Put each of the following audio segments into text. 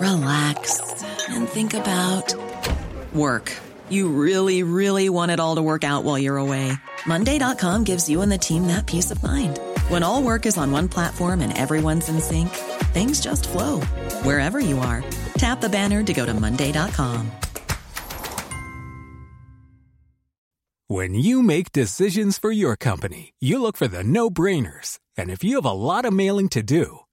relax, and think about work. You really, really want it all to work out while you're away. Monday.com gives you and the team that peace of mind. When all work is on one platform and everyone's in sync, things just flow wherever you are. Tap the banner to go to Monday.com. When you make decisions for your company, you look for the no brainers. And if you have a lot of mailing to do,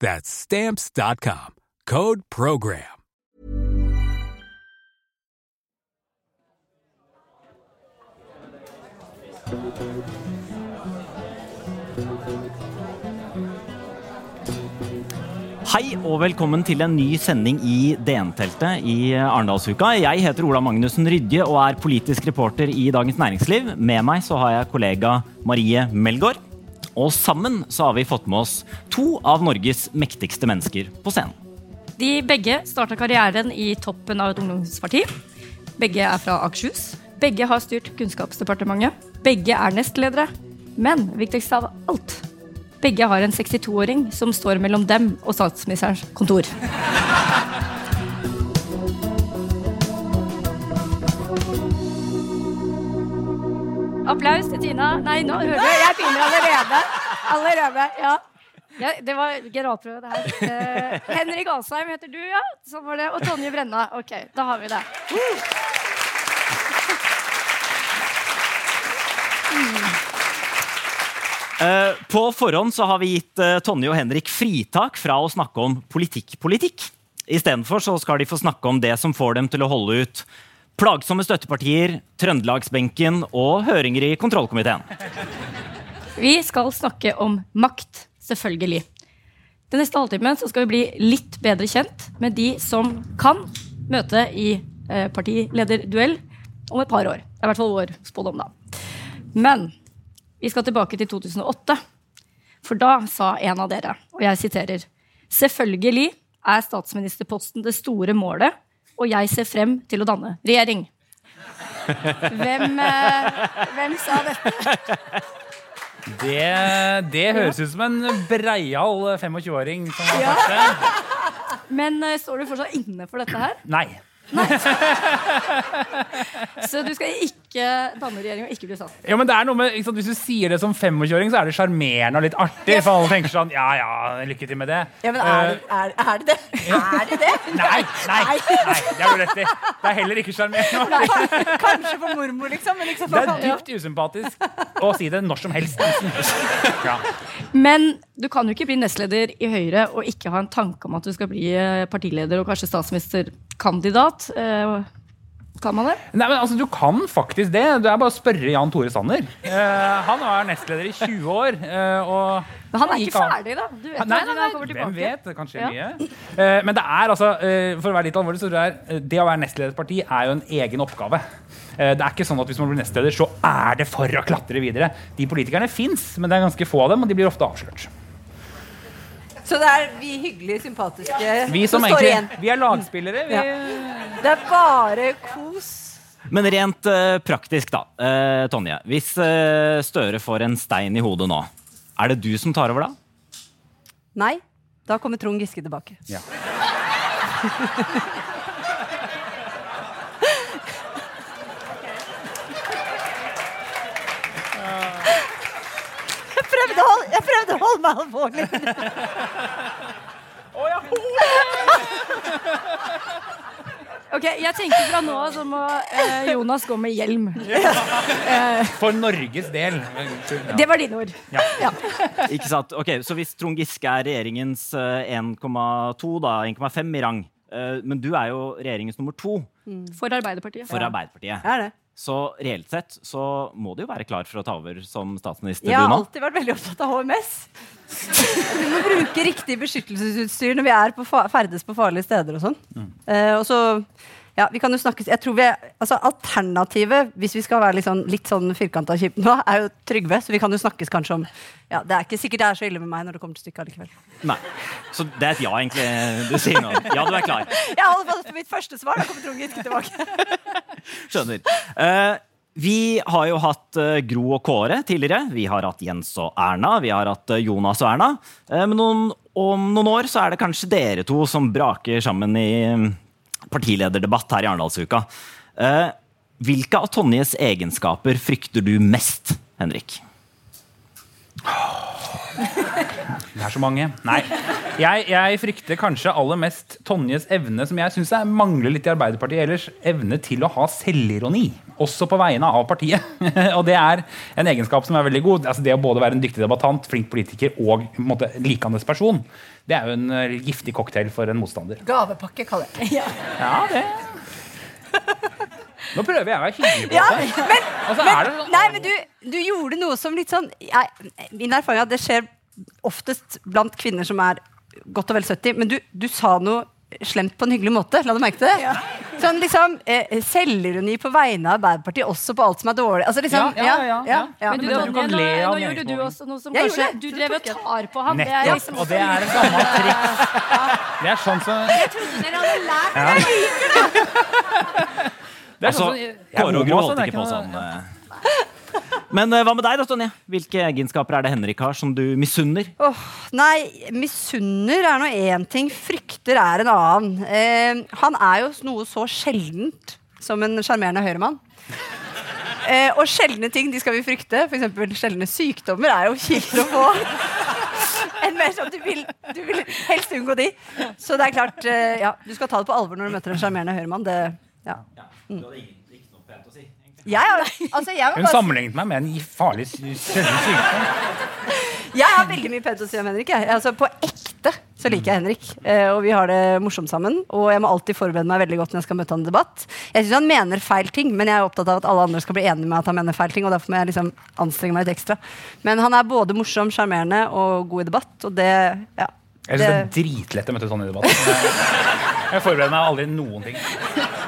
That's stamps.com. Code program. Hei og velkommen til en ny sending i DN-teltet i Arendalsuka. Jeg heter Ola Magnussen Rydje og er politisk reporter i Dagens Næringsliv. Med meg så har jeg kollega Marie Melgaard. Og sammen så har vi fått med oss to av Norges mektigste mennesker på scenen. De begge starta karrieren i toppen av et ungdomsparti. Begge er fra Akershus. Begge har styrt Kunnskapsdepartementet. Begge er nestledere. Men viktigst av alt begge har en 62-åring som står mellom dem og statsministerens kontor. Applaus til Tina. Nei, nå hører du, jeg begynner allerede. Allerede, ja. ja det var generalprøve, det her. Uh, Henrik Asheim heter du, ja. Sånn var det. Og Tonje Brenna. Ok, da har vi det. Uh, på forhånd så har vi gitt uh, Tonje og Henrik fritak fra å snakke om politikk-politikk. Istedenfor så skal de få snakke om det som får dem til å holde ut plagsomme støttepartier, Trøndelagsbenken og høringer i kontrollkomiteen. Vi skal snakke om makt, selvfølgelig. Den neste halvtimen skal vi bli litt bedre kjent med de som kan møte i eh, partilederduell om et par år. Det er i hvert fall vår spådom, da. Men vi skal tilbake til 2008. For da sa en av dere, og jeg siterer Selvfølgelig er statsministerposten det store målet, og jeg ser frem til å danne regjering. Hvem, eh, hvem sa dette? Det, det høres ut som en breial 25-åring som har Ja. sagt det. Men eh, står du fortsatt inne for dette her? Nei. Så du skal ikke danne regjering og ikke bli statsminister? Ja, men det er noe med, ikke sant, Hvis du sier det som 25-åring, så er det sjarmerende og litt artig. For alle tenker sånn Ja, ja, lykke til med det. Ja, men er, det- er, er det det? Er det det? Nei, nei, nei, det har du rett i. Det er heller ikke sjarmerende. Kanskje for mormor, liksom. Men ikke Det er dypt usympatisk å si det når som helst. Ja. Men du kan jo ikke bli nestleder i Høyre og ikke ha en tanke om at du skal bli eh, partileder og kanskje statsministerkandidat. Eh, Kan man det? Nei, men altså, Du kan faktisk det. Det er bare å spørre Jan Tore Sanner. Eh, han var nestleder i 20 år. eh, og Men han er ikke ferdig, da. Du vet Nei, nei, nei, nei, hvem vet? Det kan skje Ja. mye. Eh, men det er altså, for å være litt alvorlig, så tror jeg det å være nestleder i et parti er jo en egen oppgave. Det er ikke sånn at hvis man blir nestleder, så er det for å klatre videre. De politikerne fins, men det er ganske få av dem, og de blir ofte avslørt. Så det er vi hyggelige, sympatiske Vi som står egentlig, igjen. vi er lagspillere. Vi, Det er bare kos. Men rent uh, praktisk, da. Uh, Tonje. Hvis uh, Støre får en stein i hodet nå, er det du som tar over da? Nei. Da kommer Trond Giske tilbake. Ja. Jeg prøvde å holde, jeg prøvde å holde meg alvorlig. Ok, Jeg tenker fra nå av så må eh, Jonas gå med hjelm. For Norges del. Det var dine ord. Ja. Ikke sant? Ok, Så hvis Trond Giske er regjeringens eh, 1,2, da, 1,5 i rang, eh, men du er jo regjeringens nummer to For Arbeiderpartiet. for Arbeiderpartiet, Jeg er det. Så reelt sett så må du jo være klar for å ta over som statsminister, Jeg har alltid vært veldig opptatt av HMS. Vi må bruke riktig beskyttelsesutstyr når vi er på ferdes på farlige steder og sånn. Eh, og så ja, vi kan jo snakkes jeg tror vi, altså Alternativet, hvis vi skal være litt sånn, litt sånn firkanta kjipe nå, er jo Trygve. Så vi kan jo snakkes kanskje om ja, Det er ikke sikkert det er så ille med meg når det kommer til stykket allikevel. Nei. Så det er et ja, egentlig, du sier nå. Ja, du er klar. Jeg holder fast på mitt første svar. Da kommer Trond Giske tilbake. Skjønner. Uh, vi har jo hatt eh, Gro og Kåre tidligere. Vi har hatt Jens og Erna. Vi har hatt eh, Jonas og Erna. Men noen, om noen år så er det kanskje dere to som braker sammen i partilederdebatt her i Arendalsuka. Eh, hvilke av Tonjes egenskaper frykter du mest, Henrik? Det er så mange. Nei. Jeg, jeg frykter kanskje aller mest Tonjes evne, som jeg syns mangler litt i Arbeiderpartiet ellers, evne til å ha selvironi. Også på vegne av partiet. og det er en egenskap som er veldig god. Altså det å både være en dyktig debattant, flink politiker og en måte, likandes person. Det er jo en eh, giftig cocktail for en motstander. Gavepakke, kaller jeg det. Ja, det Nå prøver jeg å være hyggelig på Ja, det. men, altså, men, er det sånn- nei, men du, du gjorde noe som litt sånn jeg, Min erfaring er at det skjer oftest blant kvinner som er godt og vel 70, men du, du sa noe slemt på en hyggelig måte. La du merke til det? Sånn liksom eh, Selvironi på vegne av Arbeiderpartiet, også på alt som er dårlig. Altså liksom, Ja, ja, ja, ja. Men du, Men du Tonje, kan nå, le av nå gjorde du også noe som Jeg kanskje. Du drev og tar på ham. Det er liksom Og det er et gammelt triks. Det er sånn som Jeg trodde dere hadde lært det. det er Altså, sånn som- jeg er Kåre og homo, sånn så Men eh, hva med deg, da, Tonje? Hvilke egenskaper er det Henrik har som du misunner? Oh, nei, misunner er nå én ting, frykter er en annen. Eh, han er jo noe så sjeldent som en sjarmerende høyremann. Eh, og sjeldne ting de skal vi frykte. F.eks. sjeldne sykdommer er jo kjipt å få. En mer sånn, du, vil, du vil helst unngå de. Så det er klart, eh, ja, du skal ta det på alvor når du møter en sjarmerende høyremann. Det, ja. Jeg, har, altså, jeg, Hun bare, sammenlignet meg med en farlig sy- sykdom. jeg har veldig mye pent å si om Henrik. Jeg. Altså, på ekte så liker jeg Henrik. Eh, og vi har det morsomt sammen. Og jeg må alltid forberede meg veldig godt når jeg skal møte han i debatt. Jeg syns han mener feil ting, men jeg er opptatt av at alle andre skal bli enige med at han mener feil ting. Og derfor må jeg liksom anstrenge meg litt ekstra. Men han er både morsom, sjarmerende og god i debatt. Og det, ja. Jeg synes det er dritlett å møte sånn i debatt. Jeg forbereder meg aldri noen ting.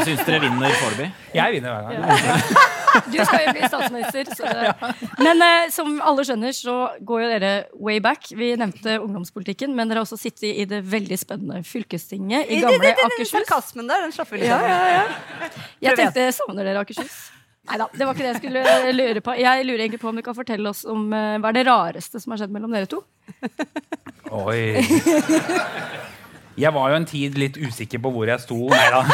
Hvem syns dere vinner foreløpig? Jeg vinner hver gang. Du skal jo bli statsminister. Så det. Men eh, som alle skjønner, så går jo dere way back. Vi nevnte ungdomspolitikken, men dere har også sittet i det veldig spennende fylkestinget i gamle Akershus. Sarkasmen der, den slapper vi litt Ja, av. ja, ja. Jeg tenkte, savner dere Akershus? Nei da, det var ikke det jeg skulle lure på. Jeg lurer egentlig på om du kan fortelle oss om eh, hva er det rareste som har skjedd mellom dere to? Oi. Jeg var jo en tid litt usikker på hvor jeg sto. Nei da.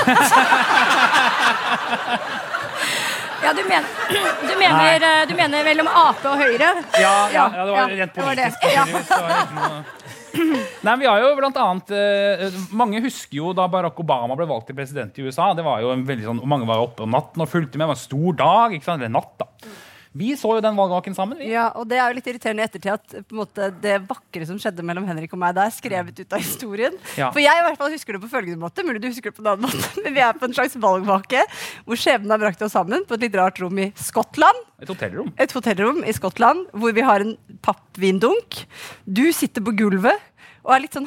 Ja, du, mener, du, mener, du mener mellom Ap og Høyre? Ja, ja, ja det var ja, rent det var det. politisk. Det var ikke noe- Nei, vi har jo blant annet eh, Mange husker jo da Barack Obama ble valgt til president i USA. Det var jo en veldig sånn, Mange var oppe om natten og fulgte med. Det var en stor dag. ikke sant? Eller natt, da. Vi så jo den valgvaken sammen. vi. Ja, og det er jo litt irriterende i ettertid at måte, det vakre som skjedde mellom Henrik og meg, der, er skrevet ut av historien. Ja. For jeg i hvert fall husker det på følgende måte, mulig du husker det på en annen måte, men vi er på en slags valgvake hvor skjebnen har brakt oss sammen på et litt rart rom i Skottland. Et hotellrom. Et hotellrom i Skottland hvor vi har en pappvindunk. Du sitter på gulvet og er litt sånn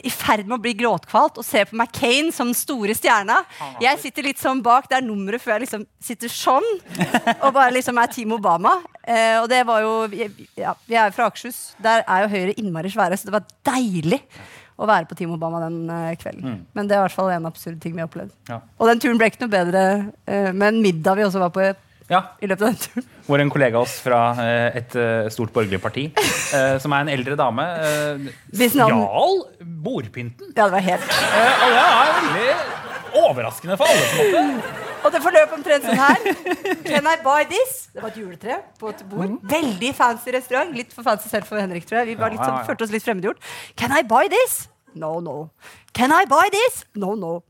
i ferd med å bli gråtkvalt og ser på McCain som den store stjerna. Jeg sitter litt sånn bak, det er nummeret før jeg liksom sitter sånn og bare liksom er Team Obama. Eh, og det var jo ja, Vi er jo fra Akershus. Der er jo Høyre innmari svære, så det var deilig å være på Team Obama den uh, kvelden. Men det er i hvert fall en absurd ting vi har opplevd. Ja. Og den turen ble ikke noe bedre uh, med en middag vi også var på Ja, i løpet av den turen. hvor en kollega av oss fra eh, et eh, stort borgerlig parti, eh, som er en eldre dame, stjal bordpynten. Ja, det var helt og det er veldig overraskende for alle. på en måte. Og det forløp omtrent sånn her. Can I buy this? Det var et juletre på et bord. Mm. Veldig fancy restaurant. Litt for fancy selv for Henrik, tror jeg. Vi sånn, ja, ja. følte oss litt fremmedgjort. Can I buy this? No, no. Can I buy this? No, no.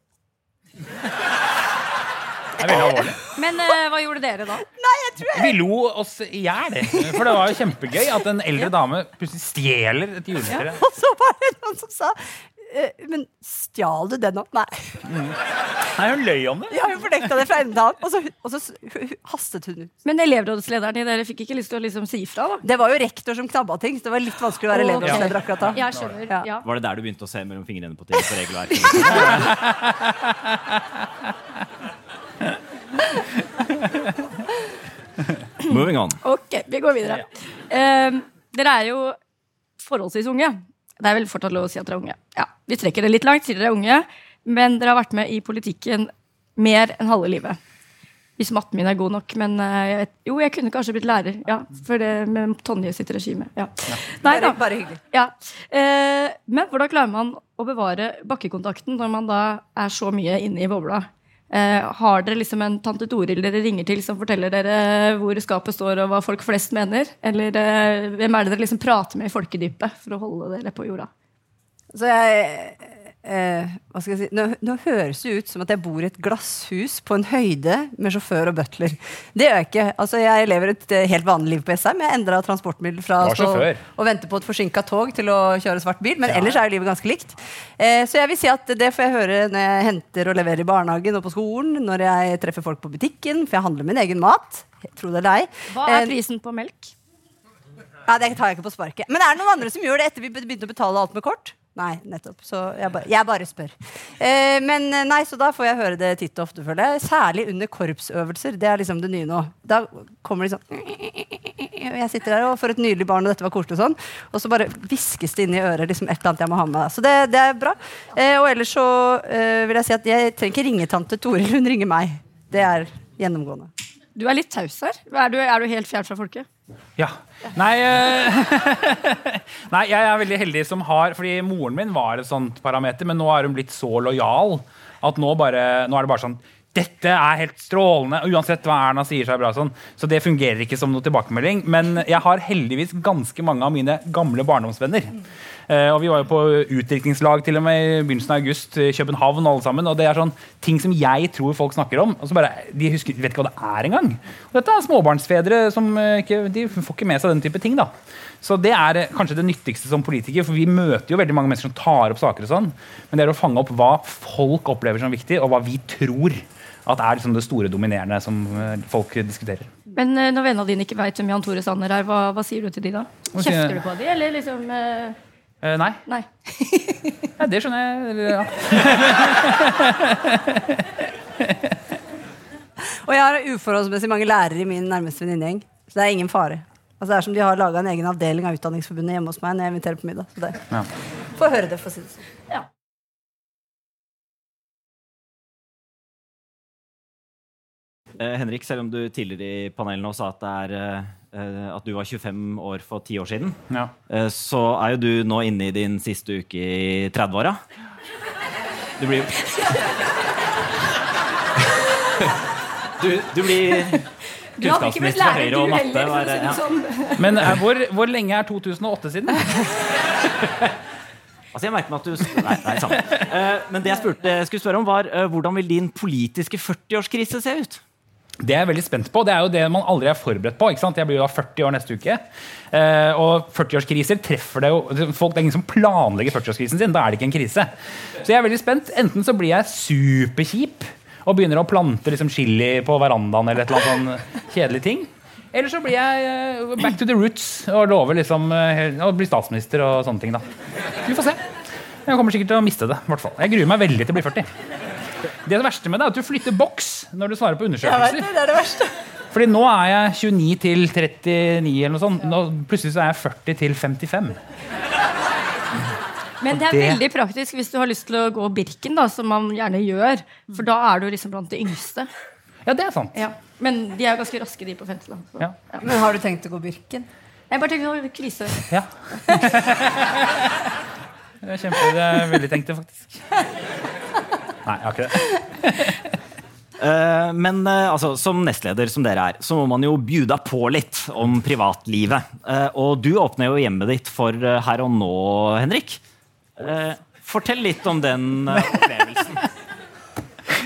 Det er veldig alvorlig. Men eh, hva gjorde dere da? Nei, jeg tror jeg Vi lo oss i hjel. For det var jo kjempegøy at en eldre dame plutselig stjeler et juletre. Og så var det noen som sa eh, Men stjal du den òg? Nei. Nei, hun løy om det. Ja, hun fornekta det fra ende til annen. Og så, og så s- hu- hu- hastet hun ut. Men elevrådslederen i dere fikk ikke lyst til å liksom si ifra, da? Det var jo rektor som knabba ting, så det var litt vanskelig å være Ok. elevrådsleder akkurat da. Jeg skjønner. Ja. Var det der du begynte å se mellom fingrene på ting på regelverket? Moving on. Ok, vi går videre. Uh, dere er jo forholdsvis unge. Det er vel fortsatt lov å si at dere er unge. Ja, Vi trekker det litt langt, sier dere er unge, men dere har vært med i politikken mer enn halve livet. Hvis matten min er god nok, men eh, jeg vet, jo, jeg kunne kanskje blitt lærer. Ja, For det med Tonje sitt regime. Ja. Nei Bare, da. bare hyggelig. Ja. Eh, men hvordan klarer man å bevare bakkekontakten når man da er så mye inne i bobla? Eh, har dere liksom en tante Toril dere ringer til som forteller dere hvor skapet står og hva folk flest mener? Eller eh, hvem er det dere liksom prater med i folkedypet for å holde dere på jorda? Så jeg eh, Hva skal jeg si nå, nå høres det ut som at jeg bor i et glasshus på en høyde med sjåfør og butler. Det gjør jeg ikke. Altså, jeg lever et eh, helt vanlig liv på SM. Jeg endra transportmiddel fra å og vente på et forsinka tog til å kjøre svart bil. Men ellers er jo livet ganske likt. Eh, så jeg vil si at det får jeg høre når jeg henter og leverer i barnehagen og på skolen, når jeg treffer folk på butikken, for jeg handler min egen mat. Tro det eller ei. Hva er Eh, prisen på melk? ja, Det tar jeg ikke på sparket. Men er det noen andre som gjør det etter vi begynte å betale alt med kort? Nei, nettopp. Så jeg bare, jeg bare spør. Eh, men eh, nei, så da får jeg høre det titt og ofte, føler jeg. Særlig under korpsøvelser. Det er liksom det nye nå. Da kommer de sånn Jeg sitter der og for et nydelig barn, og dette var koselig og sånn. Og så bare hviskes det inn i øret liksom et eller annet jeg må ha med. Så det, det er bra. Eh, og ellers så eh, vil jeg si at jeg trenger ikke ringe tante Toril, hun ringer meg. Det er gjennomgående. Du er litt taus her. Er du, er du helt fjern fra folket? Ja. Nei, eh, nei, jeg er veldig heldig som har Fordi moren min var et sånt parameter, men nå er hun blitt så lojal at nå, bare, nå er det bare sånn dette er helt strålende, uansett hva Erna sier. Så er bra sånn. Så det fungerer ikke som noe tilbakemelding. Men jeg har heldigvis ganske mange av mine gamle barndomsvenner. Eh, og vi var jo på utdrikningslag til og med i begynnelsen av august i København. alle sammen, og det er sånn ting som jeg tror folk snakker om. og så bare, De husker, vet ikke hva det er engang. Og dette er småbarnsfedre som eh, ikke, de får ikke med seg den type ting. da. Så det er eh, kanskje det nyttigste som politiker, for vi møter jo veldig mange mennesker som tar opp saker. og sånn, Men det er å fange opp hva folk opplever som viktig, og hva vi tror at er liksom det store dominerende som eh, folk diskuterer. Men eh, når vennene dine ikke veit hvem Jan Tore Sanner er, hva, hva sier du til de da? Kjefter du på de, eller liksom eh, Eh, nei. Nei. Ja, det skjønner jeg. Ja. Og jeg har uforholdsmessig mange lærere i min nærmeste venninnegjeng. Så det er ingen fare. Altså det er som de har laga en egen avdeling av Utdanningsforbundet hjemme hos meg når jeg inviterer på middag. Så det. Ja. Få høre det, for å si det sånn. Eh, Henrik, selv om du tidligere i panelet nå sa at, det er, eh, at du var 25 år for ti år siden, Ja. eh, så er jo du nå inne i din siste uke i 30-åra. Du blir Du, du blir kunnskapsminister for Høyre og matte. heller. var- ja. sånn. Men er, hvor, hvor lenge er 2008 siden? Altså, jeg merker meg at du Nei, nei samme. Eh, men det jeg spurte, skulle spørre om, var eh, hvordan vil din politiske 40-årskrise se ut? Det jeg er veldig spent på. Det er jo det man aldri er forberedt på. Jeg blir jo da 40 år neste uke. Eh, og 40-årskriser treffer det jo folk, Det er ingen som planlegger 40-årskrisen sin. Da er det ikke en krise. Så jeg er veldig spent. Enten så blir jeg superkjip og begynner å plante liksom chili på verandaen eller et eller annet sånn kjedelig ting. Eller så blir jeg eh, back to the roots og lover liksom eh, å bli statsminister og sånne ting. da. Vi får se. Jeg kommer sikkert til å miste det. hvert fall. Jeg gruer meg veldig til å bli 40. Det verste med det er at du flytter boks når du svarer på Jeg vet undersøkelser. det, det er det verste. Fordi nå er jeg 29 til 39 eller noe sånt. Nå, plutselig så er jeg 40 til 55. Men det er veldig praktisk hvis du har lyst til å gå Birken, da, som man gjerne gjør. For da er du liksom blant de yngste. Ja, det er sant. Ja. Men de er jo ganske raske, de på 50. Ja. Ja. Men har du tenkt å gå Birken? Jeg bare tenker på krise. Ja. Det er kjempe, det er veldig tenkt det, faktisk. Nei, jeg har ikke det. Men eh, altså, som nestleder som dere er, så må man jo bjuda på litt om privatlivet. Eh, og du åpner jo hjemmet ditt for eh, her og nå, Henrik. Fortell litt om den opplevelsen.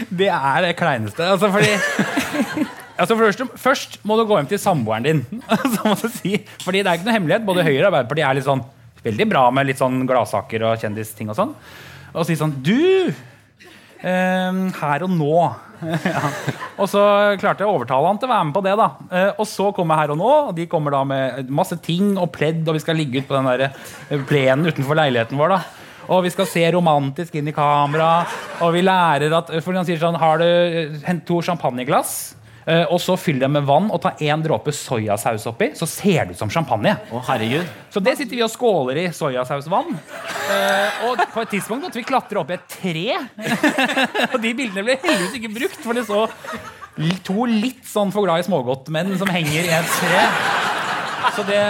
Det er det kleineste. Altså, fordi altså først, først må du gå hjem til samboeren din. Så må du si, fordi det er ikke noe hemmelighet. Både Høyre og Arbeiderpartiet er litt sånn, veldig bra med litt sånn gladsaker og kjendisting og sånn. Og si sånn Du! Eh, her og nå. ja. Og så klarte jeg å overtale han til å være med på det. da Eh, Og så kommer Her og nå, og de kommer da med masse ting og pledd, og vi skal ligge ut på den der eh, plenen utenfor leiligheten vår. da og vi skal se romantisk inn i kamera. Og vi lærer at For han sier sånn Har du eh, to champagneglass? Eh, Og så fyll dem med vann og ta én dråpe soyasaus oppi. Så ser det ut som champagne. Å, herregud. Så det sitter vi og skåler i soyasausvann. Eh, og på et tidspunkt måtte vi klatre opp i et tre. og de bildene ble heldigvis ikke brukt, for det så to litt sånn for glad i smågodtmenn som henger i et tre. Så det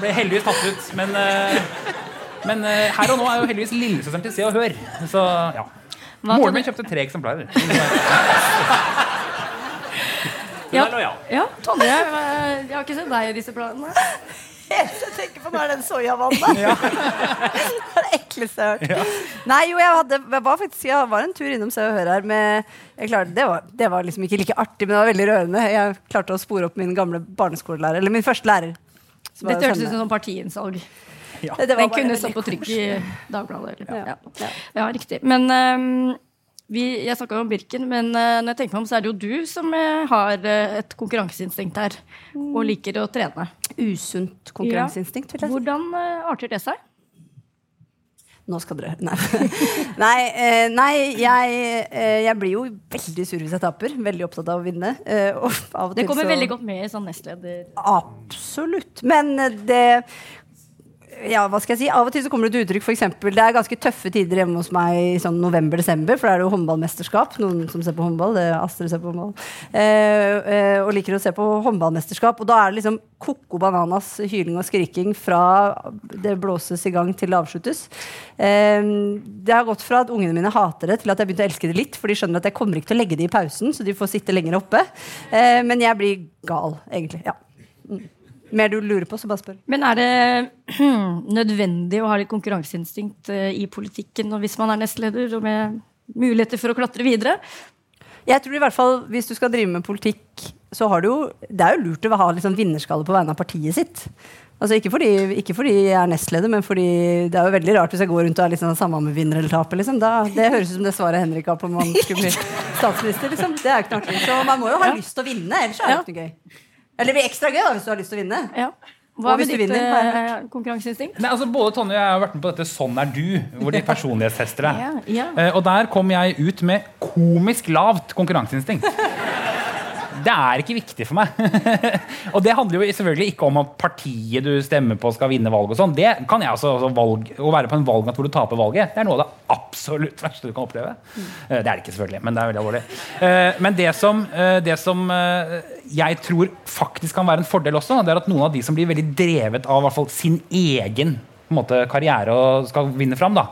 ble heldigvis tatt ut. Men, eh, men her og nå er jo heldigvis lillesøsteren til Se og Hør. Så ja. Moren min kjøpte tre eksemplarer. Lojal. Ja, Tonje, eh, jeg har ikke sett deg i disse planene. Jeg tenker på nå er den soyavannet. det er det ekleste jeg har hørt. Nei, jo, jeg, hadde, jeg var faktisk Jeg var en tur innom Se og Hør her med jeg klarte, det, var, det var liksom ikke like artig, men det var veldig rørende. Jeg klarte å spore opp min gamle barneskolelærer, eller min første lærer. som Dette hørtes ut som partiinnsalg. Ja. Den kunne stått på trykk i Dagbladet. Eller. Ja. Ja. Ja. riktig. Men ehm, vi, jeg snakka om Birken, men uh, når jeg tenker meg om, så er det jo du som uh, har uh, et konkurranseinstinkt her. Og liker å trene. Usunt konkurranseinstinkt, vil jeg si. Hvordan arter det seg? Nå skal dere Nei, nei, nei jeg, jeg blir jo veldig sur hvis jeg taper. Veldig opptatt av å vinne. og av og Det kommer så- veldig godt med i sånn nestleder... Absolutt. Men det ja, hva skal jeg si? Av og til så kommer det til uttrykk eksempel, Det er ganske tøffe tider hjemme hos meg i sånn november-desember, for da er det jo håndballmesterskap. Noen som ser på håndball. Det er Astrid ser på håndball. Eh, eh, og liker å se på håndballmesterskap. Og da er det liksom koko bananas hyling og skriking fra det blåses i gang til det avsluttes. Eh, det har gått fra at ungene mine hater det, til at jeg begynte å elske det litt. For de skjønner at jeg kommer ikke til å legge det i pausen, så de får sitte lenger oppe. Eh, men jeg blir gal, egentlig. ja mer du lurer på, så bare spør. Men er det nødvendig å ha litt konkurranseinstinkt eh, i politikken og hvis man er nestleder og med muligheter for å klatre videre? Jeg tror i hvert fall Hvis du skal drive med politikk, så har du jo Det er jo lurt å ha liksom vinnerskalle på vegne av partiet sitt. Altså ikke fordi, ikke fordi jeg er nestleder, men fordi det er jo veldig rart hvis jeg går rundt og er liksom samme med vinner eller taper. Liksom. Da, det høres ut som det svaret Henrik har på om han skulle bli statsminister. Liksom. Det er jo ikke noe artig. Så man må jo ha lyst til å vinne, ellers er det ikke noe gøy. Eller det blir ekstra gøy da, hvis du har lyst til å vinne. Ja. Hva er med ditt vinner, eh, konkurranseinstinkt? Nei, altså Både Tonje og jeg har vært med på dette Sånn er du, hvor de personlighetstester deg. Ja, ja. Eh, og der kom jeg ut med komisk lavt konkurranseinstinkt. Det er ikke viktig for meg. og det handler jo selvfølgelig ikke om at partiet du stemmer på, skal vinne valg og sånn. Det kan jeg også, altså valg, Å være på en valgnatt hvor du taper valget, det er noe av det absolutt verste du kan oppleve. Eh, det er det ikke, selvfølgelig, men det er veldig alvorlig. Eh, men det som, eh, det som jeg tror faktisk kan være en fordel også, det er at noen av de som blir veldig drevet av fall sin egen måte, karriere og skal vinne fram, da,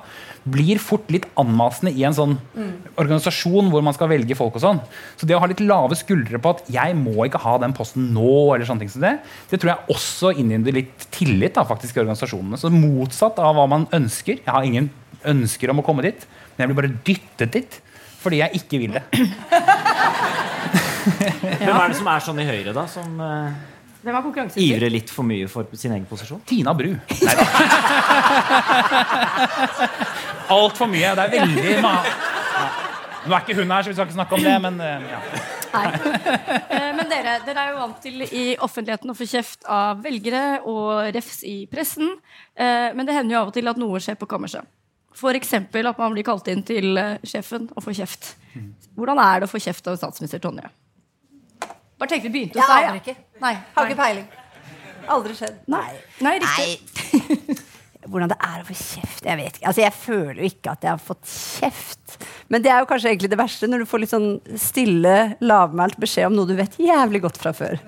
blir fort litt anmasende i en sånn organisasjon hvor man skal velge folk og sånn. Så det å ha litt lave skuldre på at 'jeg må ikke ha den posten nå', eller sånne ting som det, det tror jeg også inngynder litt tillit da, faktisk i organisasjonene. Så motsatt av hva man ønsker. Jeg har ingen ønsker om å komme dit, men jeg blir bare dyttet dit fordi jeg ikke vil det. Hvem er det som er sånn i Høyre, da? Som eh, Hvem er ivrer litt for mye for sin egen posisjon? Tina Bru. Altfor mye. Det er veldig ma Nå er ikke hun her, så vi skal ikke snakke om det, men eh, ja. Nei. Men dere, dere er jo vant til i offentligheten å få kjeft av velgere og refs i pressen. Eh, Men det hender jo av og til at noe skjer på kammerset. F.eks. at man blir kalt inn til eh, sjefen og får kjeft. Hvordan er det å få kjeft av statsminister Tonje? Bare tenkte vi begynte hos deg. ikke. Nei, Har ikke peiling. Aldri skjedd. Nei, nei riktig. Hvordan det er å få kjeft? Jeg vet ikke. Altså, jeg føler jo ikke at jeg har fått kjeft. Men det er jo kanskje egentlig det verste, når du får litt sånn stille, lavmælt beskjed om noe du vet jævlig godt fra før.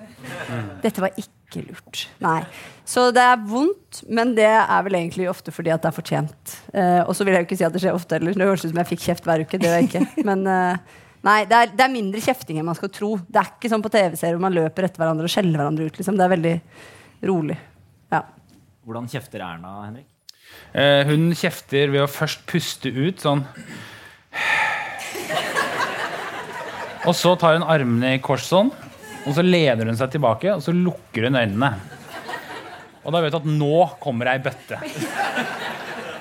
Dette var ikke lurt. Nei. Så det er vondt, men det er vel egentlig ofte fordi at det er fortjent. Eh, og så vil jeg jo ikke si at det skjer ofte heller. Det høres ut som jeg fikk kjeft hver uke. Det gjør jeg ikke. Men eh, nei, det er, det er mindre kjefting enn man skal tro. Det er ikke sånn på TV-serier hvor man løper etter hverandre og skjeller hverandre ut. Liksom. Det er veldig rolig. Ja. Hvordan kjefter Erna, Henrik? Eh, hun kjefter ved å først puste ut sånn Og så tar hun armene i kors sånn, og så lener hun seg tilbake, og så lukker hun øynene. Og da vet du at nå kommer ei bøtte.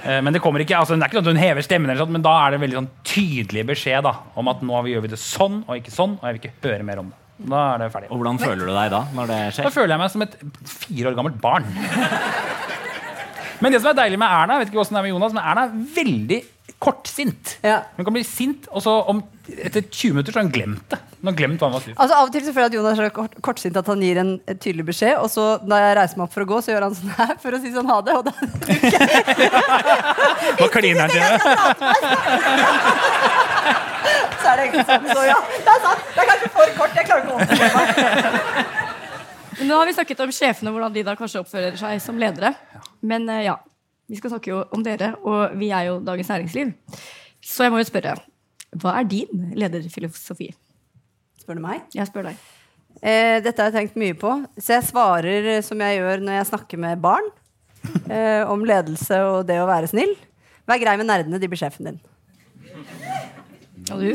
Eh, Men det kommer ikke, altså, det er ikke sånn at hun hever stemmen, eller sånt, men da er det veldig sånn tydelig beskjed da, om at nå gjør vi det sånn og ikke sånn, og jeg vil ikke høre mer om det. Da er det ferdig. Og hvordan føler du deg da? når det Da føler jeg meg som et fire år gammelt barn. Men det som er deilig med Erna, jeg vet ikke hvordan det er med Jonas, men Erna er veldig kortsint. Ja. Hun kan bli sint, og så om, etter 20 minutter så har hun glemt det. Hun har glemt hva han var sur. Altså Av og til så føler jeg at Jonas er så kort, kortsint at han gir en tydelig beskjed, og så når jeg reiser meg opp for å gå, så gjør han sånn her for å si sånn ha det. Og da, Nå kliner han til så er det egentlig sånn. Så ja, det er sant. Det er kanskje for kort. Jeg klarer ikke å oppføre meg. Nå har vi snakket om sjefene, hvordan de da kanskje oppfører seg som ledere. Men eh, ja, vi skal snakke jo om dere, og vi er jo Dagens Næringsliv. Så jeg må jo spørre, hva er din lederfilosofi? Spør du meg? Jeg spør deg. Eh, dette har jeg tenkt mye på. Så jeg svarer eh, som jeg gjør når jeg snakker med barn. Eh, om ledelse og det å være snill. Vær grei med nerdene, de blir sjefen din. Og du?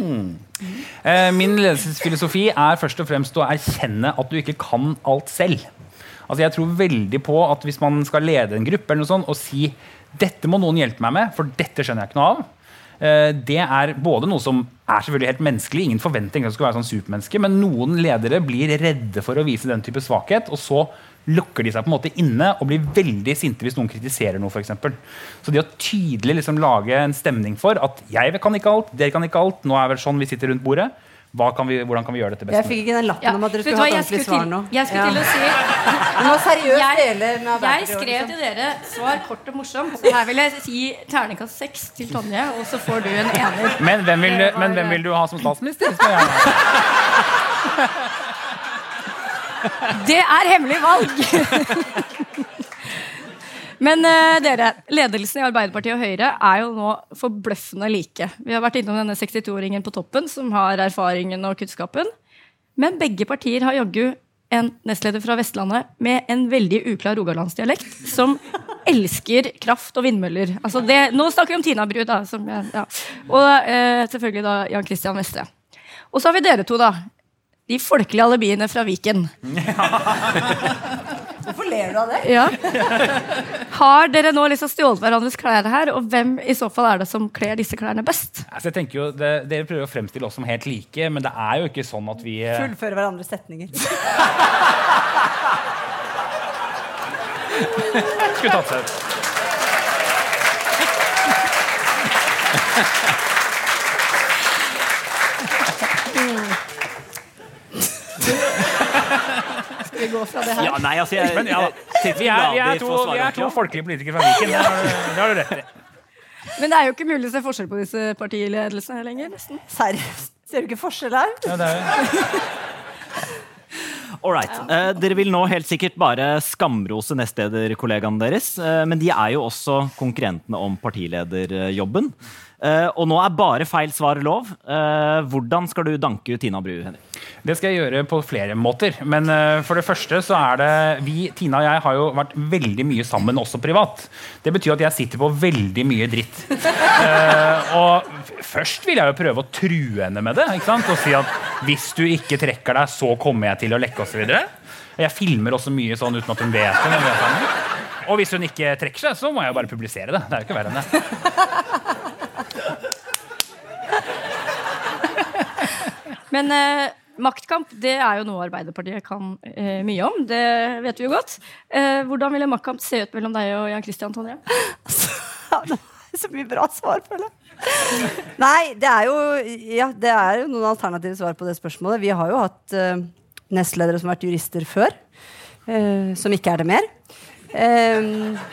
Eh, Min ledelsesfilosofi er først og fremst å erkjenne at du ikke kan alt selv. Altså Jeg tror veldig på at hvis man skal lede en gruppe eller noe sånt, og si dette må noen hjelpe meg med, for dette skjønner jeg ikke noe av. eh, Det er både noe som er selvfølgelig helt menneskelig, ingen forventning at du skal være sånn supermenneske, men noen ledere blir redde for å vise den type svakhet, og så lukker de seg på en måte inne og blir veldig sinte hvis noen kritiserer noe. For eksempel. så det å tydelig liksom lage en stemning for at jeg kan ikke alt, dere kan ikke alt, nå er vel sånn vi sitter rundt bordet, kan vi, hvordan kan vi gjøre dette best Jeg fikk ikke den lappen Ja, om at dere skulle hva, ha et ordentlig skulle svar nå. Jeg skulle til å si Du må seriøst Jeg- Jeg skrev til dere svar kort og morsomt. Så her vil jeg si terningkast seks til Tonje, og så får du en ener. Men hvem vil, var- men hvem vil du ha som statsminister? Skal jeg- Det er hemmelig valg! Men uh, dere, ledelsen i Arbeiderpartiet og Høyre er jo nå forbløffende like. Vi har vært innom denne 62-åringen på toppen som har erfaringen og kunnskapen. Men begge partier har jaggu en nestleder fra Vestlandet med en veldig uklar rogalandsdialekt som elsker kraft og vindmøller. Altså det, nå snakker vi om Tina Bru, da. Som, ja. Og uh, selvfølgelig da Jan Christian Vestre. Og så har vi dere to, da. De folkelige alibiene fra Viken. Hvorfor ler du av det? Ja. Har dere nå liksom stjålet hverandres klær her, og hvem i så fall er det som kler disse klærne best? Altså, jeg tenker jo, det, Dere prøver å fremstille oss som helt like, men det er jo ikke sånn at vi Fullfører hverandres setninger. skulle tatt seg ut. Vi gå fra det her? Ja, nei, altså, jeg, Men ja jeg- Vi er, vi er, to, vi er to folkelige politikere fra Viken. Det har du, det har du rett i. Men det er jo ikke mulig å se forskjell på disse partiledelsene lenger. nesten. Seriøst? Ser du ikke forskjell her? Ja, det er, All right. Eh, dere vil nå helt sikkert bare skamrose nestlederkollegaene deres, eh, men de er jo også konkurrentene om partilederjobben. Eh, og nå er bare feil svar lov. Eh, hvordan skal du danke ut Tina Bru, Henrik? Det skal jeg gjøre på flere måter. Men eh, for det første så er det Vi, Tina og jeg, har jo vært veldig mye sammen også privat. Det betyr at jeg sitter på veldig mye dritt. uh, og først vil jeg jo prøve å true henne med det. Ikke sant? Og si at hvis du ikke trekker deg, så kommer jeg til å lekke osv. Jeg filmer også mye sånn uten at hun vet det. Og hvis hun ikke trekker seg, så må jeg jo bare publisere det. Det er jo ikke verre enn det. Men eh, maktkamp det er jo noe Arbeiderpartiet kan eh, mye om. Det vet vi jo godt. Eh, hvordan vil en maktkamp se ut mellom deg og Jan Christian Tonje? Så mye bra svar, føler jeg. Nei, det er jo Ja, det er jo noen alternative svar på det spørsmålet. Vi har jo hatt eh, nestledere som har vært jurister før. eh, som ikke er det mer. Eh,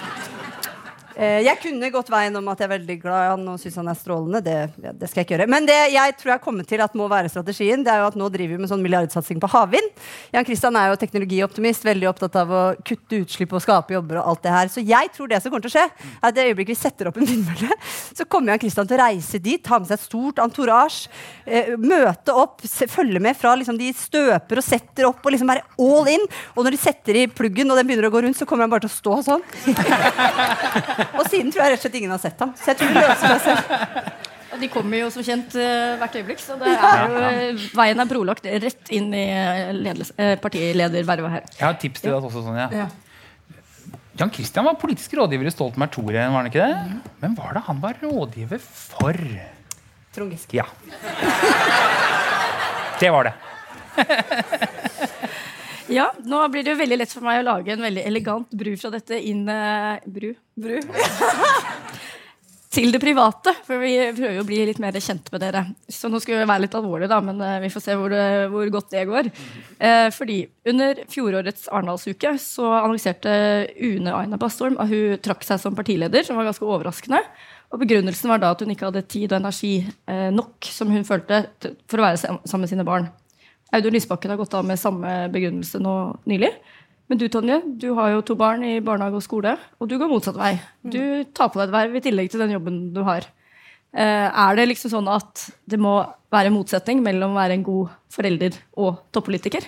jeg kunne gått veien om at jeg er veldig glad i han og syns han er strålende. Det, det skal jeg ikke gjøre. Men det jeg tror jeg har kommet til at må være strategien, det er jo at nå driver vi med sånn milliardsatsing på havvind. Jan Kristian er jo teknologioptimist, veldig opptatt av å kutte utslipp og skape jobber og alt det her. Så jeg tror det som kommer til å skje, er at det øyeblikket vi setter opp en vindmølle, så kommer Jan Kristian til å reise dit, ta med seg et stort entourage, eh, møte opp, følge med fra liksom de støper og setter opp og liksom bare all in. Og når de setter i pluggen og den begynner å gå rundt, så kommer han bare til å stå sånn. Og siden tror jeg rett og slett ingen har sett ham. Så jeg tror det løser seg selv. Og de kommer jo som kjent uh, hvert øyeblikk, så det er jo, uh, veien er brolagt rett inn i eh, ledelse- eh, partiledervervet her. Jeg har et tips til deg også, Sonja. Jan Christian var politisk rådgiver i Stoltenberg II-regjeringen, var han ikke det? Men var det han var rådgiver for? Trond Giske. Ja. Det var det. Ja, nå blir det jo veldig lett for meg å lage en veldig elegant bru fra dette inn eh, Bru? Bru? til det private, for vi prøver jo å bli litt mer kjent med dere. Så nå skal vi være litt alvorlige, da, men eh, vi får se hvor, det, hvor godt det går. Eh, fordi under fjorårets Arendalsuke så annonserte Une Aina Bastholm at hun trakk seg som partileder, som var ganske overraskende. Og Begrunnelsen var da at hun ikke hadde tid og energi eh, nok som hun følte for å være sammen med sine barn. Audun Lysbakken har gått av med samme begrunnelse nå nylig. Men du Tonje, du har jo to barn i barnehage og skole, og du går motsatt vei. Du tar på deg et verv i tillegg til den jobben du har. Eh, er det liksom sånn at det må være en motsetning mellom å være en god forelder og toppolitiker?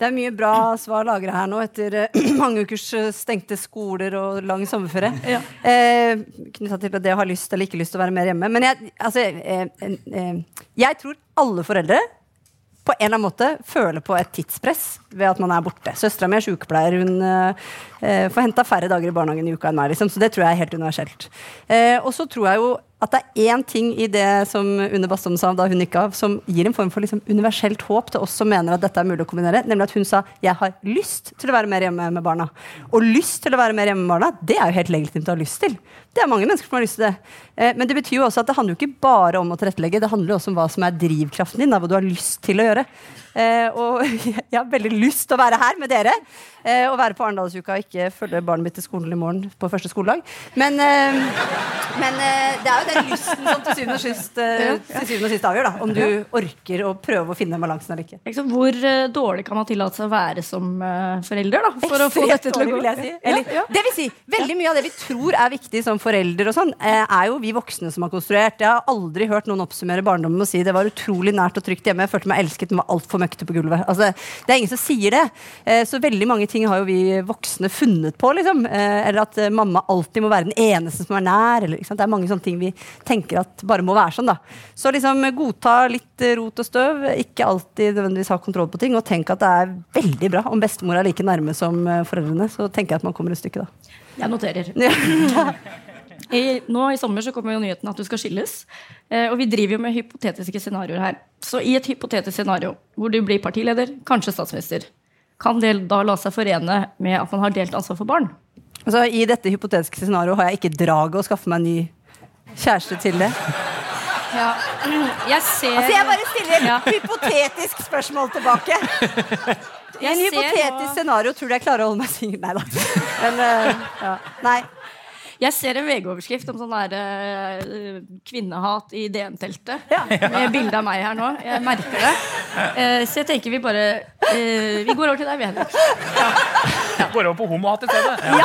Det er mye bra svar lagra her nå etter eh, mange ukers eh, stengte skoler og lang sommerferie. Ja. Eh, Knytta til det å ha lyst eller ikke lyst til å være mer hjemme. Men jeg, altså, eh, eh, jeg tror alle foreldre på en eller annen måte føler på et tidspress ved at man er borte. Søstera mi er sykepleier. Hun eh, får henta færre dager i barnehagen i uka enn meg. Liksom, så det tror jeg er helt universelt. Eh, og så tror jeg jo at det er én ting i det som Une Bastholm sa da hun gikk av, som gir en form for liksom universelt håp til oss som mener at dette er mulig å kombinere. Nemlig at hun sa 'jeg har lyst til å være mer hjemme med barna'. Og lyst til å være mer hjemme med barna, det er jo helt legitimt å ha lyst til. Det er mange mennesker som har lyst til det. Eh, men det betyr jo også at det handler jo ikke bare om å tilrettelegge, det handler også om hva som er drivkraften din, hva du har lyst til å gjøre. Eh, og jeg har veldig lyst til å være her med dere. Eh, og være på Arendalsuka og ikke følge barnet mitt til skolen i morgen på første skoledag. Men, men det er jo den lysten som til syvende og sist, til syvende og sist avgjør, da. Om du orker å prøve å finne balansen eller ikke. Liksom, hvor dårlig kan man tillate seg å være som forelder da, for å få dette til å dårlig, gå? vil jeg si. Eller, Det vil si, veldig mye av det vi tror er viktig som forelder, og sånn, eh, er jo vi voksne som har konstruert. Jeg har aldri hørt noen oppsummere barndommen med å si det var utrolig nært og trygt hjemme. Jeg følte meg elsket, men var altfor møkkete på gulvet. Altså, det er ingen som sier det. Eh, så veldig mange ting har jo vi voksne funnet på, liksom. Eh, eller at mamma alltid må være den eneste som er nær. Eller? Det er mange sånne ting vi tenker at bare må være sånn, da. Så liksom godta litt rot og støv, ikke alltid nødvendigvis ha kontroll på ting, og tenk at det er veldig bra om bestemor er like nærme som foreldrene. Så tenker jeg at man kommer et stykke, da. Jeg noterer. Ja. I, nå i sommer så kommer jo nyheten at du skal skilles. Eh, og vi driver jo med hypotetiske scenarioer her. Så i et hypotetisk scenario hvor du blir partileder, kanskje statsminister, kan det da la seg forene med at man har delt ansvar for barn? Altså, I dette hypotetiske scenarioet har jeg ikke draget å skaffe meg en ny kjæreste til det. Ja, jeg ser Altså, jeg bare stiller Ja. et hypotetisk spørsmål tilbake. I en hypotetisk nå- scenario tror du jeg klarer å holde meg singel. Nei da. Men uh, ja. Nei. Jeg ser en VG-overskrift om sånn der uh, kvinnehat i DN-teltet. Ja. Med bilde av meg her nå. Jeg merker det. Uh, så jeg tenker vi bare uh, Vi går over til deg, vi, Henrik. Går over på homohat i stedet. Ja.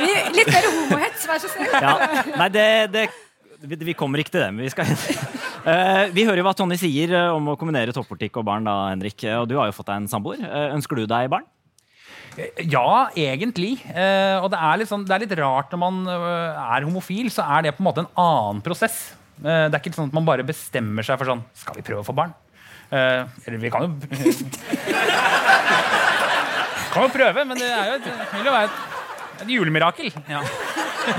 Vi- Litt mer homohets, vær så snill. Ja. Nei, det, det vi, vi kommer ikke til det, men vi skal uh, Vi hører jo hva Tonje sier om å kombinere toppolitikk og barn, da, Henrik. Og du har jo fått deg en samboer. Uh, Ønsker du deg barn? Ja, egentlig. Eh, og det er, sånn, det er litt rart når man eh, er homofil, så er det på en måte en annen prosess. Eh, det er ikke sånn at man bare bestemmer seg for sånn Skal vi prøve å få barn? Eller vi kan jo Kan jo prøve, men det jo et, vil jo være et, et julemirakel. Ja.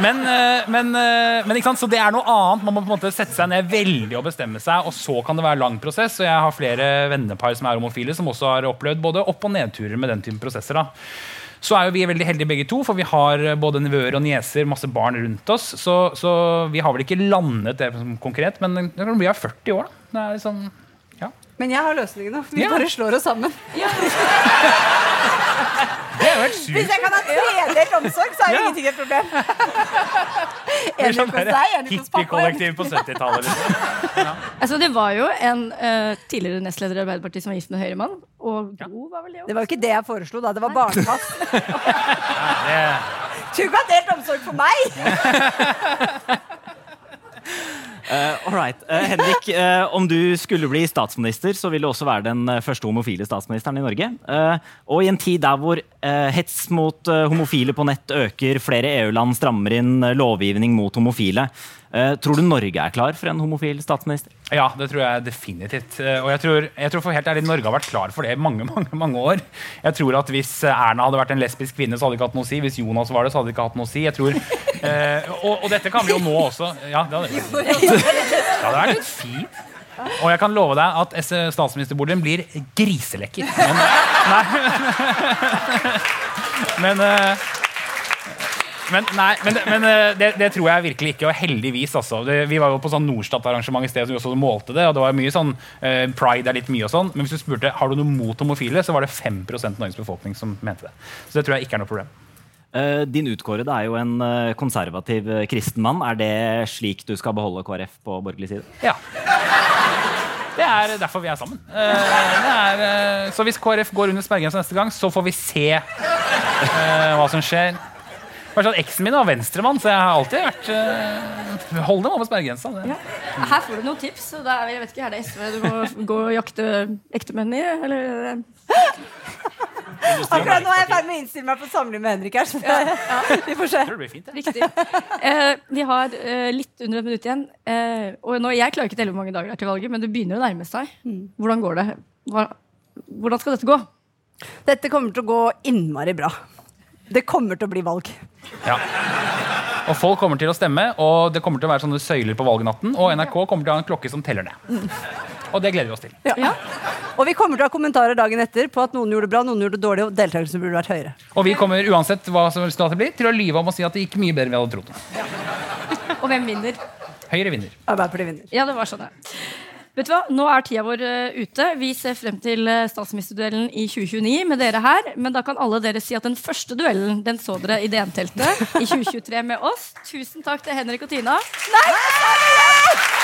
Men, eh, men, eh, men ikke sant? Så det er noe annet. Man må på en måte sette seg ned veldig og bestemme seg, og så kan det være lang prosess. Og jeg har flere vennepar som er homofile, som også har opplevd både opp- og nedturer med den typen prosesser. da. Så er jo vi veldig heldige begge to, for vi har både nevøer og nieser, masse barn rundt oss. Så, så vi har vel ikke landet det konkret, men vi er 40 år, da. Det liksom, ja. Men jeg har løsningene. Vi Ja. bare slår oss sammen. Det har vært helt Hvis jeg kan ha tredelt omsorg, så er jo Ja. ingenting et problem. Enig sånn hos deg, enig hos pappa. Hippiekollektiv på 70-tallet. Liksom. Altså, det var jo en uh, tidligere nestleder i Arbeiderpartiet som var gift med en høyremann. Og god var vel det Det var jo ikke det jeg foreslo, da. Det var barnepass. Det, Du kan ha delt omsorg for meg! All right. uh, Henrik, uh, om du skulle bli statsminister, så vil du også være den første homofile statsministeren i Norge. Og i en tid der hvor hets mot homofile på nett øker, flere EU-land strammer inn lovgivning mot homofile, eh, tror du Norge er klar for en homofil statsminister? ja, det tror jeg definitivt. Eh, Og jeg tror, jeg tror for helt ærlig Norge har vært klar for det i mange mange, mange år. Jeg tror at Hvis eh, Erna hadde vært en lesbisk kvinne, så hadde det ikke hatt noe å si. Hvis Jonas var det, så hadde det ikke hatt noe å si. Jeg tror, eh, og, og dette kan vi jo nå også. Ja, det hadde, det hadde vært fint. Og jeg kan love deg at statsministerbordet statsministerboligen blir griselekker. Men, nei, men, eh, men, nei, men, men eh, det, det tror jeg virkelig ikke. Og heldigvis, altså. Vi var jo på sånn Norstat-arrangement i sted som vi også målte det. Og det var mye sånn eh, Pride er litt mye og sånn. Men hvis du spurte har du noe mot homofile, så var det 5% av Norges befolkning som mente det. Så det tror jeg ikke er noe problem. Uh, din utkårede er jo en uh, konservativ uh, kristen mann. Er det slik du skal beholde KrF på borgerlig side? Ja. Det er derfor vi er sammen. Det er, så hvis KrF går under sperregrensa neste gang, så får vi se hva som skjer. Bare sånn, Eksen min var venstremann, så jeg har alltid vært uh, Hold dem over sperregrensa. Ja. Her får du noen tips. og da er, jeg vet ikke, er det SV du må gå og jakte ektemenn i? Eller? Akkurat nå er jeg i ferd med å innstille meg på samliv med Henrik her. Så vi får se. Jeg tror det blir fint. Riktig. Eh, vi har eh, litt under et minutt igjen. Eh, og nå, jeg klarer ikke å telle hvor mange dager det er til valget, men det begynner å nærme seg. Hvordan går det? Hva, hvordan skal dette gå? Dette kommer til å gå innmari bra. Det kommer til å bli valg. Ja. Og folk kommer til å stemme, og det kommer til å være sånne søyler på valgnatten. Og NRK kommer til å ha en klokke som teller ned. Og det gleder vi oss til. Ja. Og vi kommer til å ha kommentarer dagen etter på at noen gjorde det bra, noen gjorde det dårlig, og deltakelsen burde vært høyere. Og vi kommer uansett hva som resultatet blir, til å lyve om å si at det gikk mye bedre enn vi hadde trodd. Og hvem vinner? Høyre vinner. Arbeiderpartiet vinner. Ja, det var sånn, ja. Vet du hva? Nå er tida vår eh, ute. Vi ser frem til uh, statsministerduellen i 2029 med dere her. Men da kan alle dere si at den første duellen den så dere i DN-teltet i 2023 med oss. Tusen takk til Henrik og Tina. Jeg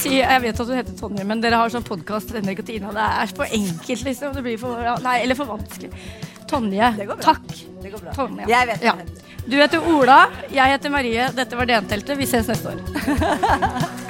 si, jeg vet at du heter Tonje, men dere har sånn podkast. Det er for enkelt, liksom. Det blir for, nei, eller for vanskelig. Tonje, takk. Tonje. Jeg vet ja. Du heter Ola, jeg heter Marie. Dette var DN-teltet. Vi ses neste år.